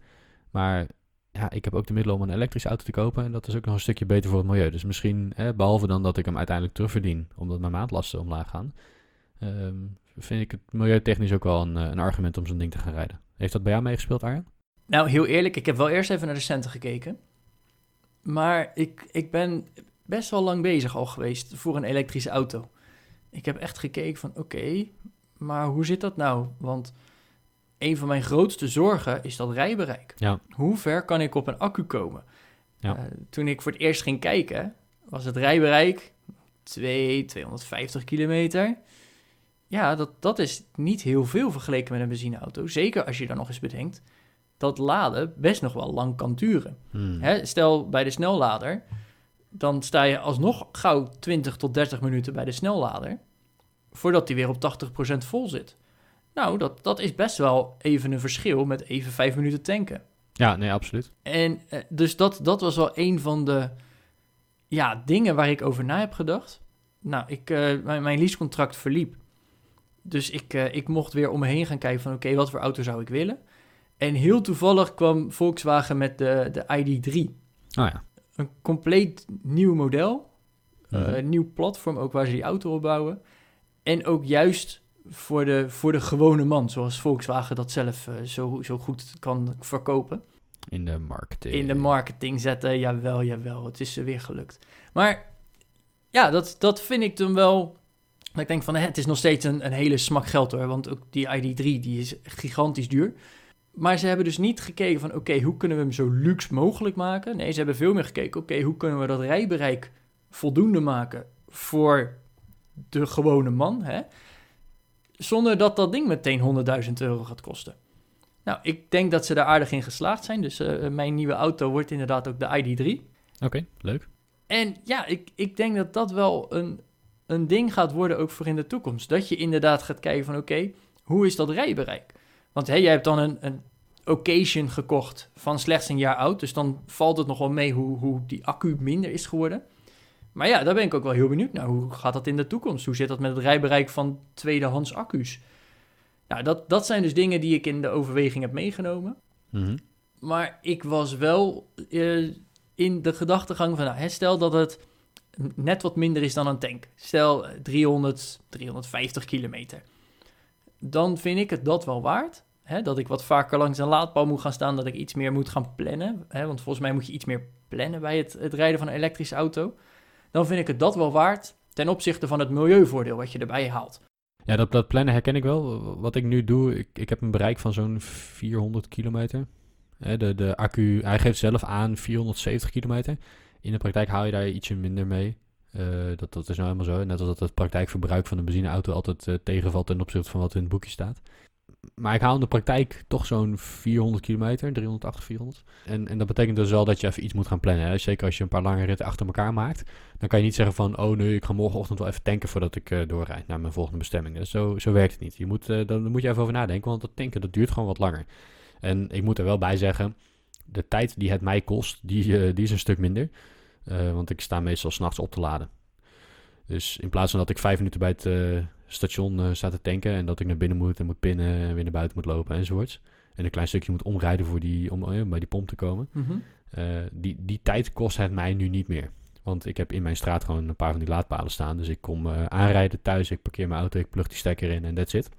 Maar ja, ik heb ook de middelen om een elektrische auto te kopen. En dat is ook nog een stukje beter voor het milieu. Dus misschien, behalve dan dat ik hem uiteindelijk terugverdien, omdat mijn maandlasten omlaag gaan, ehm, vind ik het milieutechnisch ook wel een, eh, een argument om zo'n ding te gaan rijden. Heeft dat bij jou meegespeeld, Arjen? Nou, heel eerlijk, ik heb wel eerst even naar de centen gekeken. Maar ik, ik ben best wel lang bezig al geweest voor een elektrische auto. Ik heb echt gekeken van oké, maar hoe zit dat nou? Want een van mijn grootste zorgen is dat rijbereik. Ja. Hoe ver kan ik op een accu komen? Ja. Uh, toen ik voor het eerst ging kijken, was het rijbereik 2, 250 kilometer. Ja, dat, dat is niet heel veel vergeleken met een benzineauto. Zeker als je dan nog eens bedenkt dat laden best nog wel lang kan duren. Hmm. Hè, stel bij de snellader, dan sta je alsnog gauw 20 tot 30 minuten bij de snellader, voordat die weer op 80% vol zit. Nou, dat, dat is best wel even een verschil met even 5 minuten tanken. Ja, nee, absoluut. En eh, dus dat, dat was wel een van de ja, dingen waar ik over na heb gedacht. Nou, ik, uh, mijn, mijn leasecontract verliep. Dus ik, uh, ik mocht weer om me heen gaan kijken van oké, wat voor auto zou ik willen? En heel toevallig kwam Volkswagen met de, de ID3. Oh ja. Een compleet nieuw model. Mhm. Uh, een nieuw platform ook waar ze die auto op bouwen. En ook juist voor de, voor de gewone man, zoals Volkswagen dat zelf uh, zo, zo goed kan verkopen. In de marketing. In de marketing zetten, jawel, jawel, het is er weer gelukt. Maar ja, dat, dat vind ik dan wel... Ik denk van, hè, het is nog steeds een, een hele smak geld hoor, want ook die ID3 die is gigantisch duur. Maar ze hebben dus niet gekeken van, oké, hoe kunnen we hem zo luxe mogelijk maken? Nee, ze hebben veel meer gekeken, oké, hoe kunnen we dat rijbereik voldoende maken voor de gewone man, hè? Zonder dat dat ding meteen 100.000 euro gaat kosten. Nou, ik denk dat ze daar aardig in geslaagd zijn. Dus uh, mijn nieuwe auto wordt inderdaad ook de ID3. Oké, okay, leuk. En ja, ik, ik denk dat dat wel een, een ding gaat worden ook voor in de toekomst. Dat je inderdaad gaat kijken van, oké, hoe is dat rijbereik? Want hey, jij hebt dan een, een occasion gekocht van slechts een jaar oud. Dus dan valt het nog wel mee hoe, hoe die accu minder is geworden. Maar ja, daar ben ik ook wel heel benieuwd naar. Hoe gaat dat in de toekomst? Hoe zit dat met het rijbereik van tweedehands accu's? Nou, dat, dat zijn dus dingen die ik in de overweging heb meegenomen. Mm -hmm. Maar ik was wel uh, in de gedachtegang van, nou, stel dat het net wat minder is dan een tank. Stel 300, 350 kilometer. Dan vind ik het dat wel waard. Hè, dat ik wat vaker langs een laadpaal moet gaan staan, dat ik iets meer moet gaan plannen. Hè, want volgens mij moet je iets meer plannen bij het, het rijden van een elektrische auto. Dan vind ik het dat wel waard ten opzichte van het milieuvoordeel wat je erbij haalt. Ja, dat, dat plannen herken ik wel. Wat ik nu doe, ik, ik heb een bereik van zo'n 400 kilometer. De, de accu, hij geeft zelf aan 470 kilometer. In de praktijk haal je daar ietsje minder mee. Uh, dat, dat is nou helemaal zo. Net als dat het praktijkverbruik van een benzineauto altijd uh, tegenvalt ten opzichte van wat in het boekje staat. Maar ik haal in de praktijk toch zo'n 400 kilometer, 380, 400. En, en dat betekent dus wel dat je even iets moet gaan plannen. Hè? Zeker als je een paar lange ritten achter elkaar maakt. Dan kan je niet zeggen van, oh nee, ik ga morgenochtend wel even tanken voordat ik uh, doorrijd naar mijn volgende bestemming. Zo, zo werkt het niet. Je moet, dan moet je even over nadenken, want dat tanken dat duurt gewoon wat langer. En ik moet er wel bij zeggen, de tijd die het mij kost, die, die is een stuk minder. Uh, want ik sta meestal s'nachts op te laden. Dus in plaats van dat ik vijf minuten bij het uh, station uh, sta te tanken en dat ik naar binnen moet en moet pinnen en weer naar buiten moet lopen enzovoorts. En een klein stukje moet omrijden voor die, om bij die pomp te komen. Mm -hmm. die, die tijd kost het mij nu niet meer. Want ik heb in mijn straat gewoon een paar van die laadpalen staan. Dus ik kom aanrijden thuis, ik parkeer mijn auto, ik plug die stekker in en that's it.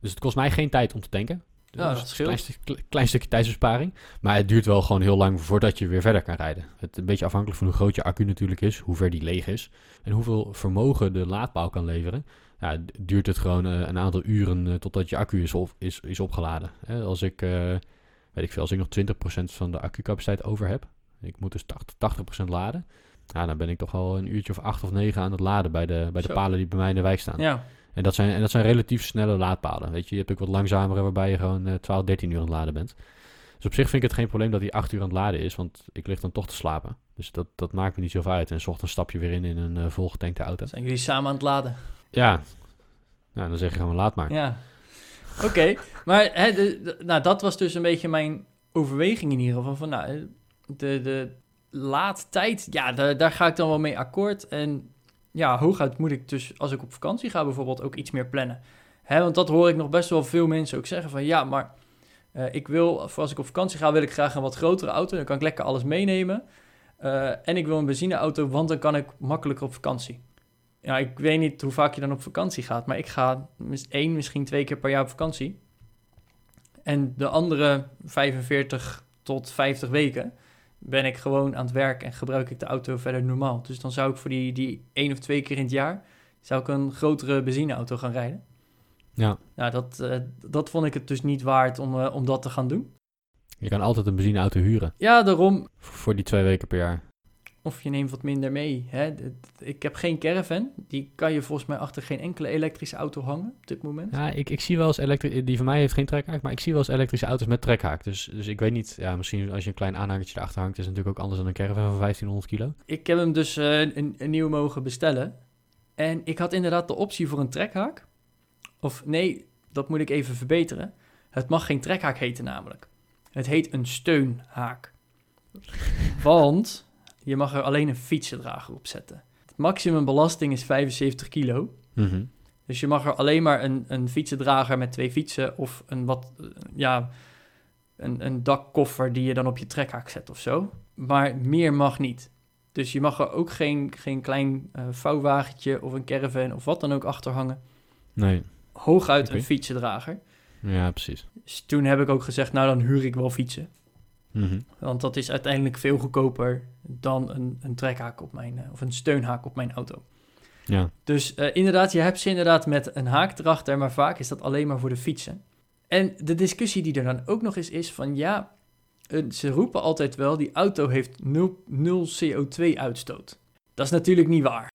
Dus het kost mij geen tijd om te tanken. Ja, dus een klein, stuk, klein, stukje tijdsbesparing. Maar het duurt wel gewoon heel lang voordat je weer verder kan rijden. Het een beetje afhankelijk van hoe groot je accu natuurlijk is, hoe ver die leeg is en hoeveel vermogen de laadpaal kan leveren. Ja, duurt het gewoon uh, een aantal uren uh, totdat je accu is, op, is, is opgeladen. Als ik uh, weet ik veel, als ik nog 20% van de accucapaciteit over heb, ik moet dus 80%, 80% laden, ja, dan ben ik toch al een uurtje of acht of negen aan het laden bij de, bij de Zo. palen die bij mij in de wijk staan. Ja, En, dat zijn, en dat zijn relatief snelle laadpalen. Weet je, je hebt ook wat langzamere waarbij je gewoon eh 12, 13 uur aan het laden bent. Dus op zich vind ik het geen probleem dat hij 8 uur aan het laden is, want ik lig dan toch te slapen. Dus dat, dat maakt me niet zoveel uit. En 's ochtends stap je weer in in een eh, volgetankte auto. zijn jullie samen aan het laden? Ja, nou, dan zeg je gewoon laat maar. Ja. Oké, maar hè, de, de- nou, dat was dus een beetje mijn overweging in ieder geval. Van, nou, eh, de, de laadtijd, ja, daar, daar ga ik dan wel mee akkoord. En ja, hooguit moet ik dus, als ik op vakantie ga bijvoorbeeld, ook iets meer plannen. Hè, want dat hoor ik nog best wel veel mensen ook zeggen van, ja, maar eh, ik wil, voor als ik op vakantie ga, wil ik graag een wat grotere auto. Dan kan ik lekker alles meenemen. Eh, en ik wil een benzineauto, want dan kan ik makkelijker op vakantie. Ja, ik weet niet hoe vaak je dan op vakantie gaat, maar ik ga één, misschien twee keer per jaar op vakantie. En de andere 45 tot 50 weken ben ik gewoon aan het werk en gebruik ik de auto verder normaal. Dus dan zou ik voor die, die één of twee keer in het jaar, zou ik een grotere benzineauto gaan rijden. Ja, Nou, dat, eh, dat vond ik het dus niet waard om, eh, om dat te gaan doen. je kan altijd een benzineauto huren Ja, daarom, voor voor die twee weken per jaar. Of je neemt wat minder mee. Hè? Ik heb geen caravan. Die kan je volgens mij achter geen enkele elektrische auto hangen op dit moment. Ja, ik, ik zie wel eens elektrische... Die van mij heeft geen trekhaak, maar ik zie wel eens elektrische auto's met trekhaak. Dus, dus ik weet niet... Ja, misschien als je een klein aanhangertje erachter hangt... is het natuurlijk ook anders dan een caravan van 1500 kilo. Ik heb hem dus eh, een, een nieuw mogen bestellen. En ik had inderdaad de optie voor een trekhaak. Of nee, dat moet ik even verbeteren. Het mag geen trekhaak heten namelijk. Het heet een steunhaak. Want je mag er alleen een fietsendrager op zetten. Het maximum belasting is 75 kilo. Mhm. Dus je mag er alleen maar een, een fietsendrager met twee fietsen of een wat, ja, een, een dakkoffer die je dan op je trekhaak zet of zo. Maar meer mag niet. Dus je mag er ook geen, geen klein eh, vouwwagentje of een caravan of wat dan ook achter hangen. Nee, Hooguit een fietsendrager. ja, precies. Dus toen heb ik ook gezegd, nou dan huur ik wel fietsen. Mhm. Want dat is uiteindelijk veel goedkoper dan een, een trekhaak op mijn, eh, of een steunhaak op mijn auto. Ja, Dus eh, inderdaad, je hebt ze inderdaad met een haak erachter, maar vaak is dat alleen maar voor de fietsen. En de discussie die er dan ook nog is, is van ja, eh, ze roepen altijd wel, die auto heeft 0, 0 CO2-uitstoot. Dat is natuurlijk niet waar.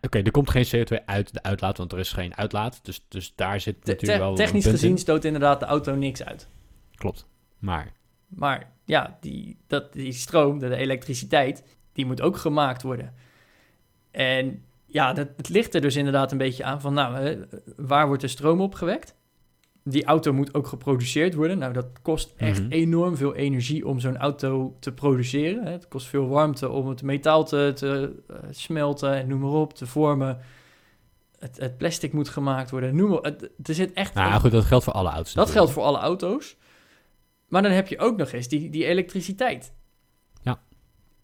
Oké, er komt geen CO2 uit de uitlaat, want er is geen uitlaat. Dus, dus daar zit natuurlijk te- wel technisch gezien in. stoot inderdaad de auto niks uit. Klopt. Maar, Maar ja, die, dat, die stroom, de, elektriciteit, die moet ook gemaakt worden. En ja, dat, het ligt er dus inderdaad een beetje aan van, nou, waar wordt de stroom opgewekt? Die auto moet ook geproduceerd worden. Nou, dat kost echt Mhm. enorm veel energie om zo'n auto te produceren. Het kost veel warmte om het metaal te, te eh, smelten en noem maar op, te vormen. Het, het plastic moet gemaakt worden, noem maar het, Er zit echt nou goed, dat geldt voor alle auto's. dat natuurlijk. geldt voor alle auto's. Maar dan heb je ook nog eens die, die elektriciteit. Ja.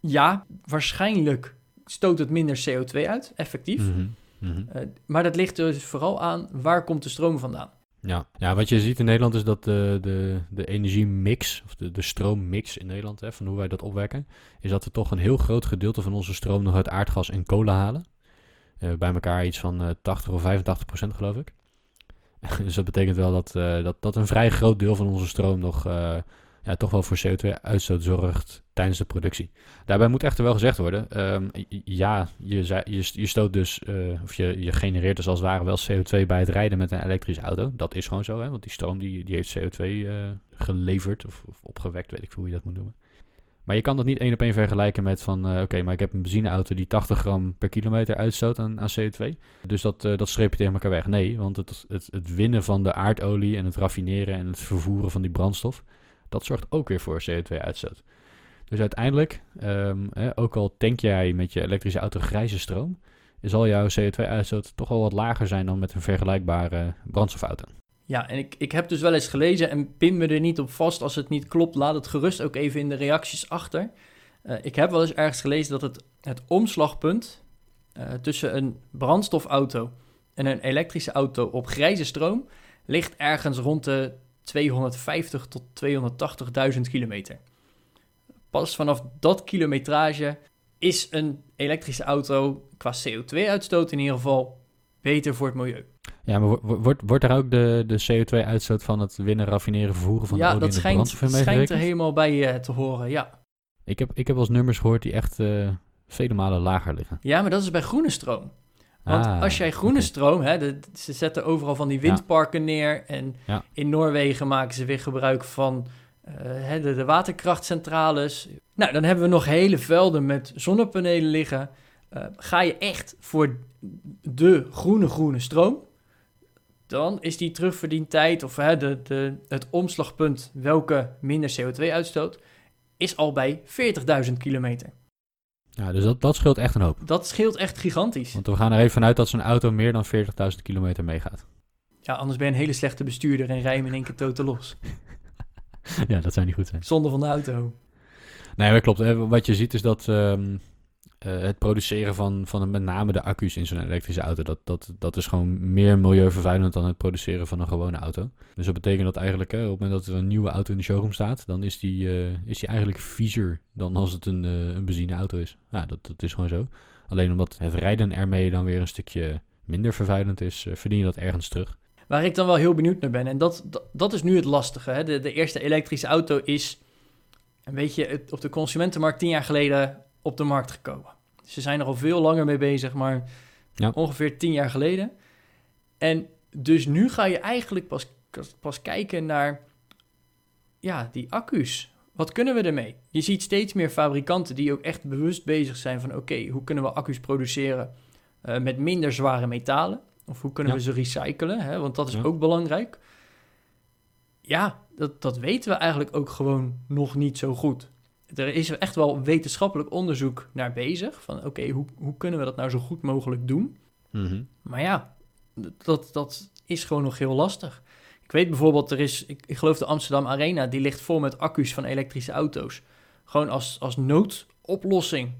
Ja, waarschijnlijk stoot het minder CO2 uit, effectief. Mhm, mhm. Eh, maar dat ligt dus vooral aan waar komt de stroom vandaan. Ja. ja, wat je ziet in Nederland is dat de, de, de energiemix, of de, de stroommix in Nederland, hè, van hoe wij dat opwekken, is dat we toch een heel groot gedeelte van onze stroom nog uit aardgas en kolen halen. Eh, bij elkaar iets van eh 80 of 85 procent, geloof ik. [laughs] dus dat betekent wel dat, eh, dat, dat een vrij groot deel van onze stroom nog eh, ja, toch wel voor CO2-uitstoot zorgt tijdens de productie. Daarbij moet echter wel gezegd worden, ehm, ja, je, je, stoot dus, eh, of je, je genereert dus als het ware wel CO2 bij het rijden met een elektrische auto. Dat is gewoon zo, hè, want die stroom die, die heeft CO2 eh, geleverd of, of opgewekt, weet ik veel hoe je dat moet noemen. Maar je kan dat niet één op één vergelijken met van, eh, oké, maar ik heb een benzineauto die 80 gram per kilometer uitstoot aan, aan CO2. Dus dat, eh, dat streep je tegen elkaar weg. Nee, want het, het, het winnen van de aardolie en het raffineren en het vervoeren van die brandstof, dat zorgt ook weer voor CO2-uitstoot. Dus uiteindelijk, ehm, ook al tank jij met je elektrische auto grijze stroom, zal jouw CO2-uitstoot toch wel wat lager zijn dan met een vergelijkbare brandstofauto. Ja, en ik, ik heb dus wel eens gelezen en pin me er niet op vast. Als het niet klopt, laat het gerust ook even in de reacties achter. Eh, ik heb wel eens ergens gelezen dat het, het omslagpunt eh, tussen een brandstofauto en een elektrische auto op grijze stroom ligt ergens rond de 250 tot 280.000 kilometer. Pas vanaf dat kilometrage is een elektrische auto qua CO2-uitstoot in ieder geval beter voor het milieu. Ja, maar wo- wo- wordt, wordt daar ook de, de CO2-uitstoot van het winnen, raffineren, vervoeren van de ja, olie dat de schijnt, in schijnt er helemaal bij eh, te horen, ja. Ik heb, ik heb wel eens nummers gehoord die echt eh, vele malen lager liggen. Ja, maar dat is bij groene stroom. Want Ah, als jij groene stroom, hè, de- ze zetten overal van die windparken neer. En Ja. in Noorwegen maken ze weer gebruik van eh, hè, de, de waterkrachtcentrales. Nou, dan hebben we nog hele velden met zonnepanelen liggen. Ga je echt voor de groene groene stroom, dan is die terugverdientijd of hè, de, de, het omslagpunt welke minder CO2 uitstoot, is al bij 40.000 kilometer. Ja, dus dat, dat scheelt echt een hoop. Dat scheelt echt gigantisch. Want we gaan er even vanuit dat zo'n auto meer dan 40.000 kilometer meegaat. Ja, anders ben je een hele slechte bestuurder en rij je hem in één keer totaal los. [laughs] ja, dat zou niet goed zijn. Zonde van de auto. Nee, dat klopt. Eh, Wat je ziet is dat ehm, eh, het produceren van, van met name de accu's in zo'n elektrische auto, dat, dat, dat is gewoon meer milieuvervuilend dan het produceren van een gewone auto. Dus dat betekent dat eigenlijk, hè, op het moment dat er een nieuwe auto in de showroom staat, dan is die, eh, is die eigenlijk viezer dan als het een, eh, een benzineauto is. Ja, dat, dat is gewoon zo. Alleen omdat het rijden ermee dan weer een stukje minder vervuilend is, verdien je dat ergens terug. Waar ik dan wel heel benieuwd naar ben, en dat, dat, is nu het lastige. Hè? De, de eerste elektrische auto is een beetje op de consumentenmarkt tien jaar geleden op de markt gekomen. Ze zijn er al veel langer mee bezig, maar Ja. ongeveer tien jaar geleden. En dus nu ga je eigenlijk pas, pas kijken naar ja, die accu's. Wat kunnen we ermee? Je ziet steeds meer fabrikanten die ook echt bewust bezig zijn van... oké, hoe kunnen we accu's produceren eh, met minder zware metalen? Of hoe kunnen Ja. we ze recyclen? Hè? Want dat is Ja. ook belangrijk. Ja, dat, dat weten we eigenlijk ook gewoon nog niet zo goed. Er is echt wel wetenschappelijk onderzoek naar bezig. Van oké, hoe, hoe kunnen we dat nou zo goed mogelijk doen? Mhm. Maar ja, dat, dat is gewoon nog heel lastig. Ik weet bijvoorbeeld, er is, ik, ik geloof de Amsterdam Arena, die ligt vol met accu's van elektrische auto's. Gewoon als, als noodoplossing.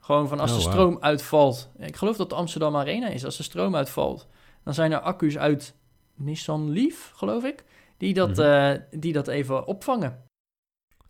Gewoon van als Oh, de stroom uitvalt. Ik geloof dat de Amsterdam Arena is, als de stroom uitvalt. Dan zijn er accu's uit Nissan Leaf, geloof ik, die dat, Mhm. eh, die dat even opvangen.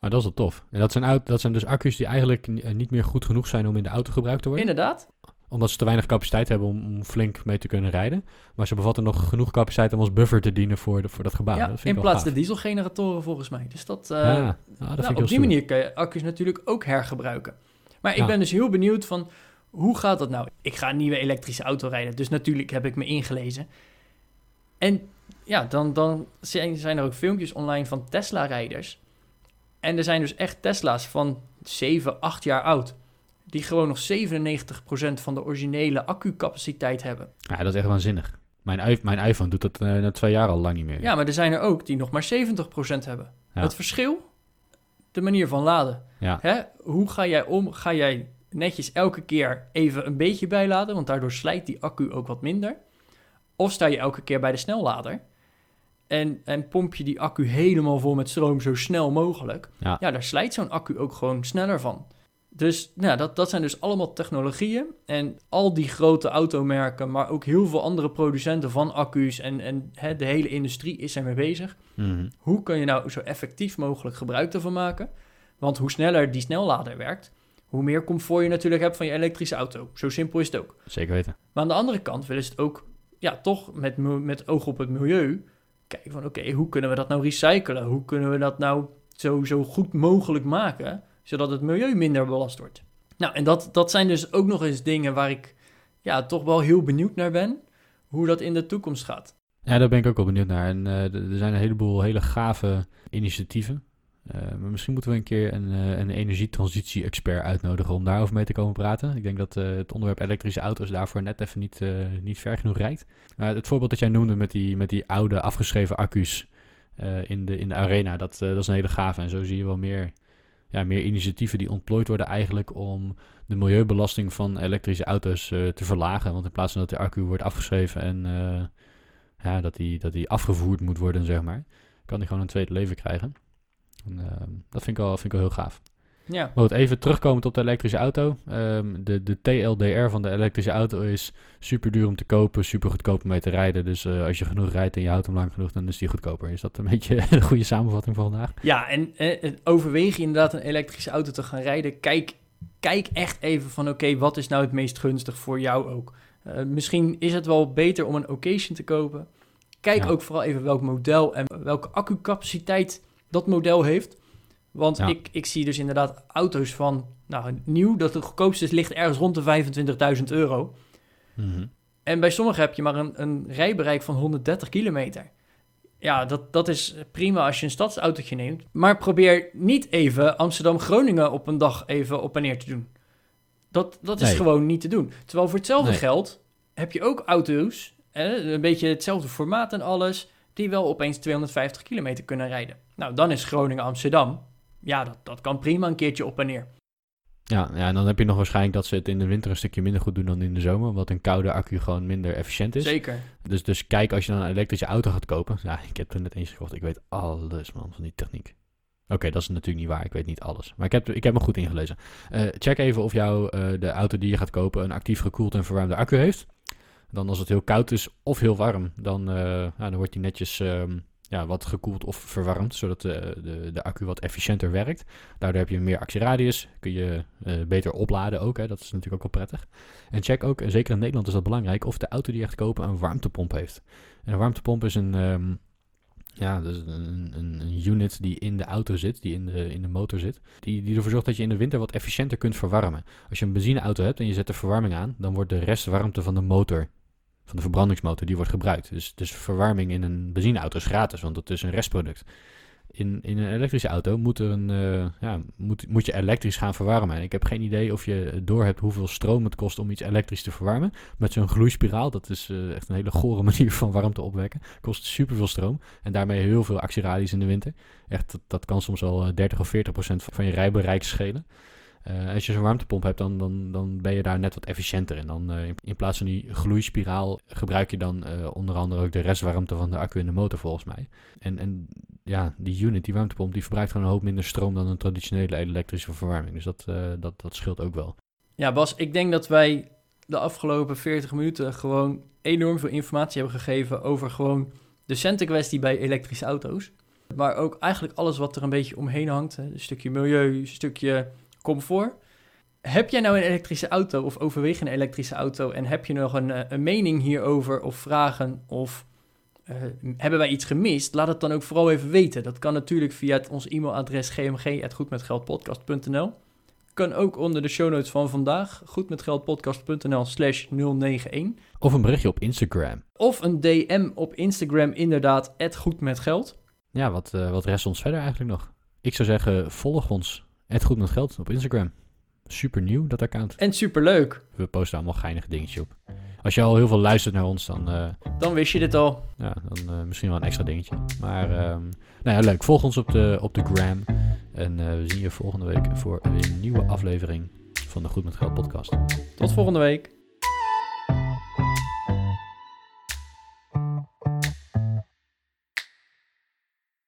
Maar dat is wel tof. En dat zijn, dat zijn dus accu's die eigenlijk eh, niet meer goed genoeg zijn om in de auto gebruikt te worden. Inderdaad. Omdat ze te weinig capaciteit hebben om, om flink mee te kunnen rijden. Maar ze bevatten nog genoeg capaciteit om als buffer te dienen voor, de, voor dat gebouw. ja, dat vind in plaats de gaaf. dieselgeneratoren volgens mij. Dus dat, eh, Ja, ah, dat Nou, op die stoer. manier kan je accu's natuurlijk ook hergebruiken. Maar ik Ja. ben dus heel benieuwd van, hoe gaat dat nou? Ik ga een nieuwe elektrische auto rijden, dus natuurlijk heb ik me ingelezen. En ja, dan, dan zijn, zijn er ook filmpjes online van Tesla-rijders. En er zijn dus echt Tesla's van 7, 8 jaar oud. Die gewoon nog 97% van de originele accucapaciteit hebben. Ja, dat is echt waanzinnig. Mijn, mijn iPhone doet dat eh, na twee jaar al lang niet meer. Ja, maar er zijn er ook die nog maar 70% hebben. Ja. Het verschil? De manier van laden. Ja. Hè? Hoe ga jij om? Ga jij netjes elke keer even een beetje bijladen? Want daardoor slijt die accu ook wat minder. Of sta je elke keer bij de snellader en, en pomp je die accu helemaal vol met stroom zo snel mogelijk? Ja. ja daar slijt zo'n accu ook gewoon sneller van. Dus nou, dat, dat zijn dus allemaal technologieën. En al die grote automerken, maar ook heel veel andere producenten van accu's en, en hè, de hele industrie is ermee bezig. Mhm. Hoe kun je nou zo effectief mogelijk gebruik ervan maken? Want hoe sneller die snellader werkt, hoe meer comfort je natuurlijk hebt van je elektrische auto. Zo simpel is het ook. Zeker weten. Maar aan de andere kant willen ze het ook, ja, toch met, met oog op het milieu. Kijken van, oké, hoe kunnen we dat nou recyclen? Hoe kunnen we dat nou zo, zo goed mogelijk maken, zodat het milieu minder belast wordt? Nou, en dat, dat zijn dus ook nog eens dingen waar ik, ja, toch wel heel benieuwd naar ben. Hoe dat in de toekomst gaat. Ja, daar ben ik ook wel benieuwd naar. En eh, er zijn een heleboel hele gave initiatieven. Eh, misschien moeten we een keer een, eh, een energietransitie-expert uitnodigen om daarover mee te komen praten. Ik denk dat eh, het onderwerp elektrische auto's daarvoor net even niet, niet ver genoeg reikt. Het voorbeeld dat jij noemde met die, met die oude afgeschreven accu's in, de, in de arena, dat, dat is een hele gave. En zo zie je wel meer, ja, meer initiatieven die ontplooid worden eigenlijk om de milieubelasting van elektrische auto's te verlagen. Want in plaats van dat de accu wordt afgeschreven en ja, dat, die, dat die afgevoerd moet worden, zeg maar, kan die gewoon een tweede leven krijgen. En, ehm, dat vind ik, wel, vind ik heel gaaf. Ja, Maar goed, even terugkomend op de elektrische auto. Ehm, de, de TLDR van de elektrische auto is super duur om te kopen, super goedkoop om mee te rijden. Dus eh, als je genoeg rijdt en je houdt hem lang genoeg, dan is die goedkoper. Is dat een [laughs] beetje een goede samenvatting van vandaag? Ja, en eh, overweeg je inderdaad een elektrische auto te gaan rijden, kijk, kijk echt even van oké, wat is nou het meest gunstig voor jou ook? Eh, misschien is het wel beter om een occasion te kopen. Kijk Ja. ook vooral even welk model en welke accucapaciteit dat model heeft. Want Ja. ik, ik zie dus inderdaad auto's van, nou nieuw, dat het goedkoopste is, ligt ergens rond de 25.000 euro. Mhm. En bij sommigen heb je maar een, een rijbereik van 130 kilometer. Ja, dat, dat is prima als je een stadsautootje neemt. Maar probeer niet even Amsterdam-Groningen op een dag even op en neer te doen. Dat, dat is Nee. gewoon niet te doen. Terwijl voor hetzelfde Nee. geld heb je ook auto's, hè, een beetje hetzelfde formaat en alles, die wel opeens 250 kilometer kunnen rijden. Nou, dan is Groningen-Amsterdam. Ja, dat, dat kan prima een keertje op en neer. Ja, ja, en dan heb je nog waarschijnlijk dat ze het in de winter een stukje minder goed doen dan in de zomer. Omdat een koude accu gewoon minder efficiënt is. Zeker. Dus, dus kijk als je dan een elektrische auto gaat kopen. Ja, ik heb er net eens gekocht. Ik weet alles, man, van die techniek. Oké, dat is natuurlijk niet waar. Ik weet niet alles. Maar ik heb, ik heb me goed ingelezen. Eh, check even of jouw eh, de auto die je gaat kopen een actief gekoeld en verwarmde accu heeft. Dan als het heel koud is of heel warm, dan, eh, ja, dan wordt die netjes ehm, ja, wat gekoeld of verwarmd. Zodat de, de, de accu wat efficiënter werkt. Daardoor heb je meer actieradius. Kun je eh, beter opladen ook. Hè. Dat is natuurlijk ook wel prettig. En check ook, en zeker in Nederland is dat belangrijk, of de auto die je gaat kopen een warmtepomp heeft. En een warmtepomp is een, ehm, ja, dus een, een, een unit die in de auto zit, die in de, in de motor zit. Die, die ervoor zorgt dat je in de winter wat efficiënter kunt verwarmen. Als je een benzineauto hebt en je zet de verwarming aan, dan wordt de restwarmte van de motor, van de verbrandingsmotor, die wordt gebruikt. Dus, dus verwarming in een benzineauto is gratis, want het is een restproduct. In, in een elektrische auto moet, er een, eh, ja, moet, moet je elektrisch gaan verwarmen. En ik heb geen idee of je door hebt hoeveel stroom het kost om iets elektrisch te verwarmen. Met zo'n gloeispiraal, dat is eh, echt een hele gore [laughs] manier van warmte opwekken. Kost superveel stroom en daarmee heel veel actieradius in de winter. Echt, dat, dat kan soms wel eh, 30 of 40 procent van je rijbereik schelen. Eh, als je zo'n warmtepomp hebt, dan, dan, dan ben je daar net wat efficiënter. En dan eh, in, in plaats van die gloeispiraal gebruik je dan eh, onder andere ook de restwarmte van de accu in de motor volgens mij. En, en ja, die unit, die warmtepomp, die verbruikt gewoon een hoop minder stroom dan een traditionele elektrische verwarming. Dus dat, eh, dat, dat scheelt ook wel. Ja, Bas, ik denk dat wij de afgelopen 40 minuten gewoon enorm veel informatie hebben gegeven over gewoon de centenkwestie bij elektrische auto's. Maar ook eigenlijk alles wat er een beetje omheen hangt. Een stukje milieu, een stukje comfort. Heb jij nou een elektrische auto of overweeg een elektrische auto en heb je nog een, eh, een mening hierover of vragen of eh, hebben wij iets gemist? Laat het dan ook vooral even weten. Dat kan natuurlijk via het, ons e-mailadres gmg.goedmetgeldpodcast.nl kan ook onder de show notes van vandaag, goedmetgeldpodcast.nl slash 091. Of een berichtje op Instagram. Of een DM op Instagram, inderdaad, goedmetgeld. Ja, wat, eh, wat rest ons verder eigenlijk nog? Ik zou zeggen, volg ons. Het goed met geld op Instagram. Super nieuw, dat account. En superleuk, We posten allemaal geinige dingetjes op. Als je al heel veel luistert naar ons, dan, eh, dan wist je dit al. ja, dan eh, misschien wel een extra dingetje. Maar ehm, nou ja, leuk. Volg ons op de, op de gram. En eh, we zien je volgende week voor een nieuwe aflevering van de Goed met Geld podcast. Tot volgende week.